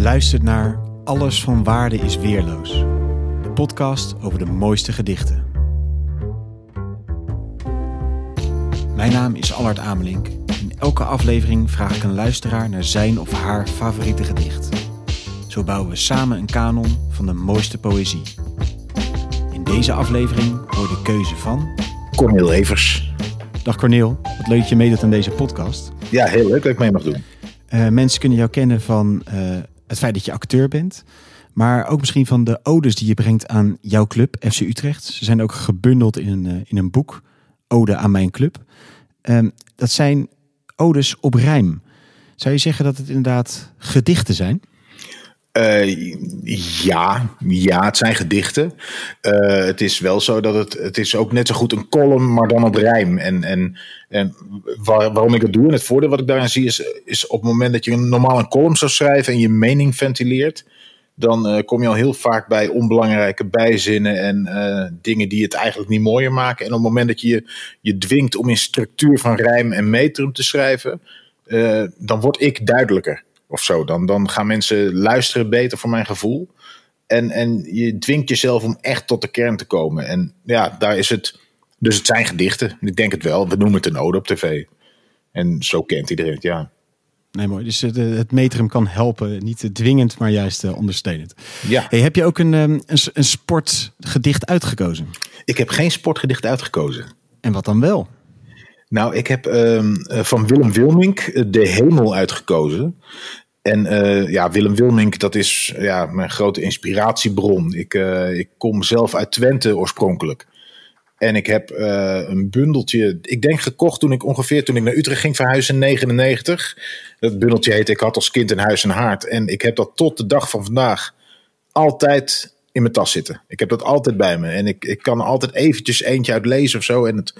luistert naar Alles van Waarde is Weerloos. De podcast over de mooiste gedichten. Mijn naam is Allard Amelink. In elke aflevering vraag ik een luisteraar naar zijn of haar favoriete gedicht. Zo bouwen we samen een kanon van de mooiste poëzie. In deze aflevering hoor de keuze van... Cornel Evers. Dag Corneel, wat leuk dat je meedoet aan deze podcast. Ja, heel leuk dat ik mee mag doen. Uh, mensen kunnen jou kennen van uh, het feit dat je acteur bent. Maar ook misschien van de odes die je brengt aan jouw club, FC Utrecht. Ze zijn ook gebundeld in een, uh, in een boek, Ode aan mijn club. dat zijn odes op rijm. Zou je zeggen dat het inderdaad gedichten zijn? Uh, ja, ja, het zijn gedichten. Uh, het is wel zo dat het, het is ook net zo goed een column, maar dan op rijm. En, en, en waar, waarom ik het doe en het voordeel wat ik daarin zie is, is op het moment dat je normaal een column zou schrijven en je mening ventileert, dan uh, kom je al heel vaak bij onbelangrijke bijzinnen en dingen die het eigenlijk niet mooier maken. En op het moment dat je je dwingt om in structuur van rijm en metrum te schrijven, dan word ik duidelijker of zo. Dan, dan gaan mensen luisteren beter voor mijn gevoel. En, en je dwingt jezelf om echt tot de kern te komen. En ja, daar is het. Dus het zijn gedichten. Ik denk het wel. We noemen het een ode op tv. En zo kent iedereen het, ja. Nee, mooi. Dus het, het metrum kan helpen. Niet dwingend, maar juist uh, ondersteunend. Ja. Hey, heb je ook een, een, een sportgedicht uitgekozen? Ik heb geen sportgedicht uitgekozen. En wat dan wel? Nou, ik heb um, van Willem Wilmink De Hemel uitgekozen. En uh, ja, Willem Wilmink, dat is ja, mijn grote inspiratiebron. Ik, ik kom zelf uit Twente oorspronkelijk. En ik heb een bundeltje, ik denk gekocht toen ik ongeveer toen ik naar Utrecht ging verhuizen in 99. Dat bundeltje heet Ik had als kind een huis en haard. En ik heb dat tot de dag van vandaag altijd in mijn tas zitten. Ik heb dat altijd bij me. En ik, ik kan altijd eventjes eentje uit lezen of zo. En het,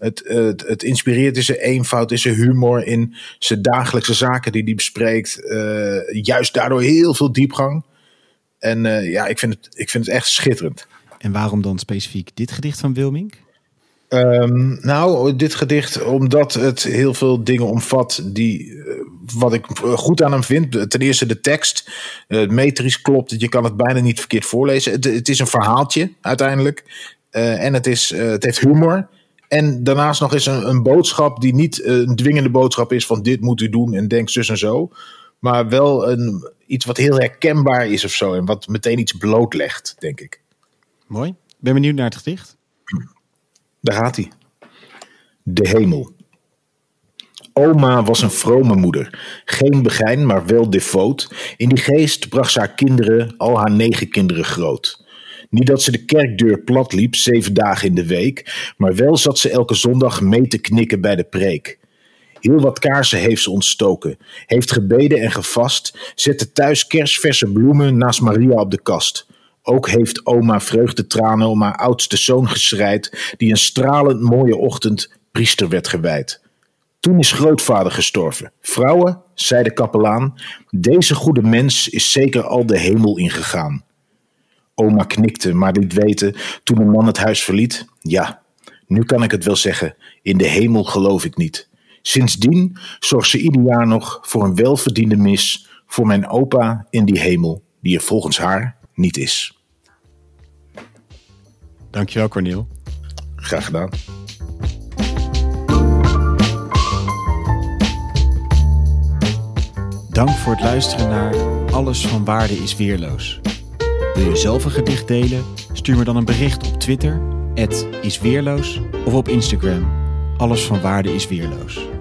het, het, het inspireert in zijn eenvoud, in zijn humor, in zijn dagelijkse zaken die hij bespreekt. Uh, juist daardoor heel veel diepgang. En uh, ja, ik vind, het, ik vind het echt schitterend. En waarom dan specifiek dit gedicht van Wilmink? Um, nou, dit gedicht omdat het heel veel dingen omvat die, uh, wat ik goed aan hem vind. Ten eerste de tekst, uh, metrisch klopt, je kan het bijna niet verkeerd voorlezen. Het, het is een verhaaltje uiteindelijk. En het, is, het heeft humor. En daarnaast nog eens een, een boodschap die niet een dwingende boodschap is van dit moet u doen en denk zus en zo. Maar wel een, iets wat heel herkenbaar is of zo. En wat meteen iets blootlegt, denk ik. Mooi. Ben benieuwd naar het gedicht. Daar gaat hij. De hemel. Oma was een vrome moeder. Geen begijn, maar wel devoot. In die geest bracht ze haar kinderen, al haar negen kinderen groot. Niet dat ze de kerkdeur plat liep, zeven dagen in de week, maar wel zat ze elke zondag mee te knikken bij de preek. Heel wat kaarsen heeft ze ontstoken, heeft gebeden en gevast, zette thuis kersverse bloemen naast Maria op de kast. Ook heeft oma vreugdetranen om haar oudste zoon geschreid, die een stralend mooie ochtend priester werd gewijd. Toen is grootvader gestorven. Vrouwen, zei de kapelaan, deze goede mens is zeker al de hemel ingegaan. Oma knikte, maar liet weten toen een man het huis verliet: Ja, nu kan ik het wel zeggen, in de hemel geloof ik niet. Sindsdien zorgt ze ieder jaar nog voor een welverdiende mis voor mijn opa in die hemel, die er volgens haar niet is. Dankjewel, Corneel. Graag gedaan. Dank voor het luisteren naar Alles van Waarde is Weerloos. Wil je zelf een gedicht delen? Stuur me dan een bericht op Twitter, isweerloos, of op Instagram, alles van waarde is weerloos.